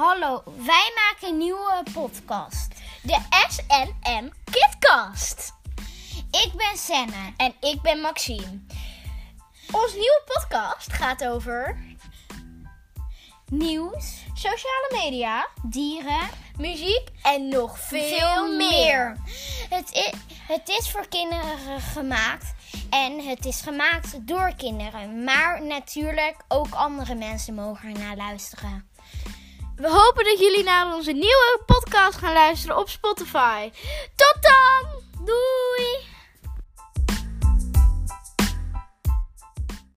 Hallo, wij maken een nieuwe podcast. De SNM Kidcast. Ik ben Senne. En ik ben Maxime. Ons nieuwe podcast gaat over Nieuws, sociale media, dieren muziek en nog veel, veel meer. meer. Het is, het is voor kinderen gemaakt en het is gemaakt door kinderen. Maar natuurlijk ook andere mensen mogen er naar luisteren. We hopen dat jullie naar onze nieuwe podcast gaan luisteren op Spotify. Tot dan!